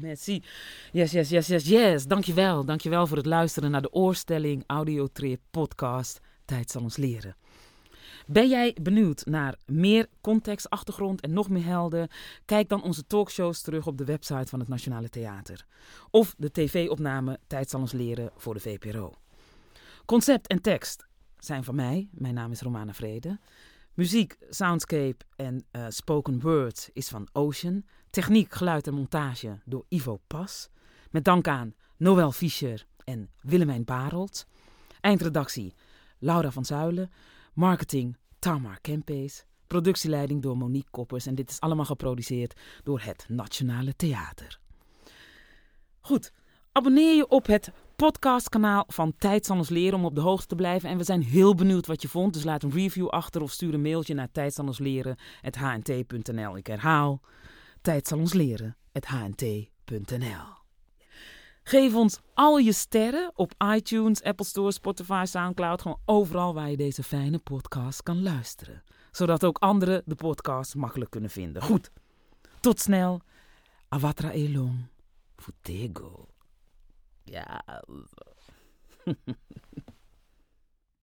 Merci. Yes, yes, yes, yes, yes. Dankjewel. Dankjewel voor het luisteren naar de oorstelling Audiotrip podcast Tijd zal ons leren. Ben jij benieuwd naar meer context, achtergrond en nog meer helden? Kijk dan onze talkshows terug op de website van het Nationale Theater. Of de tv-opname Tijd zal ons leren voor de VPRO. Concept en tekst zijn van mij. Mijn naam is Romana Vrede. Muziek, soundscape en uh, spoken word is van Ocean. Techniek, geluid en montage door Ivo Pas. Met dank aan Noël Fischer en Willemijn Barold. Eindredactie Laura van Zuilen. Marketing Tamar Kempees. Productieleiding door Monique Koppers. En dit is allemaal geproduceerd door het Nationale Theater. Goed, abonneer je op het podcastkanaal van Tijd zal ons leren om op de hoogte te blijven. En we zijn heel benieuwd wat je vond. Dus laat een review achter of stuur een mailtje naar tijd zal ons leren hnt.nl. Ik herhaal, tijd zal ons. Geef ons al je sterren op iTunes, Apple Store, Spotify, Soundcloud. Gewoon overal waar je deze fijne podcast kan luisteren. Zodat ook anderen de podcast makkelijk kunnen vinden. Goed, tot snel. Avatra elong. Futego. yeah.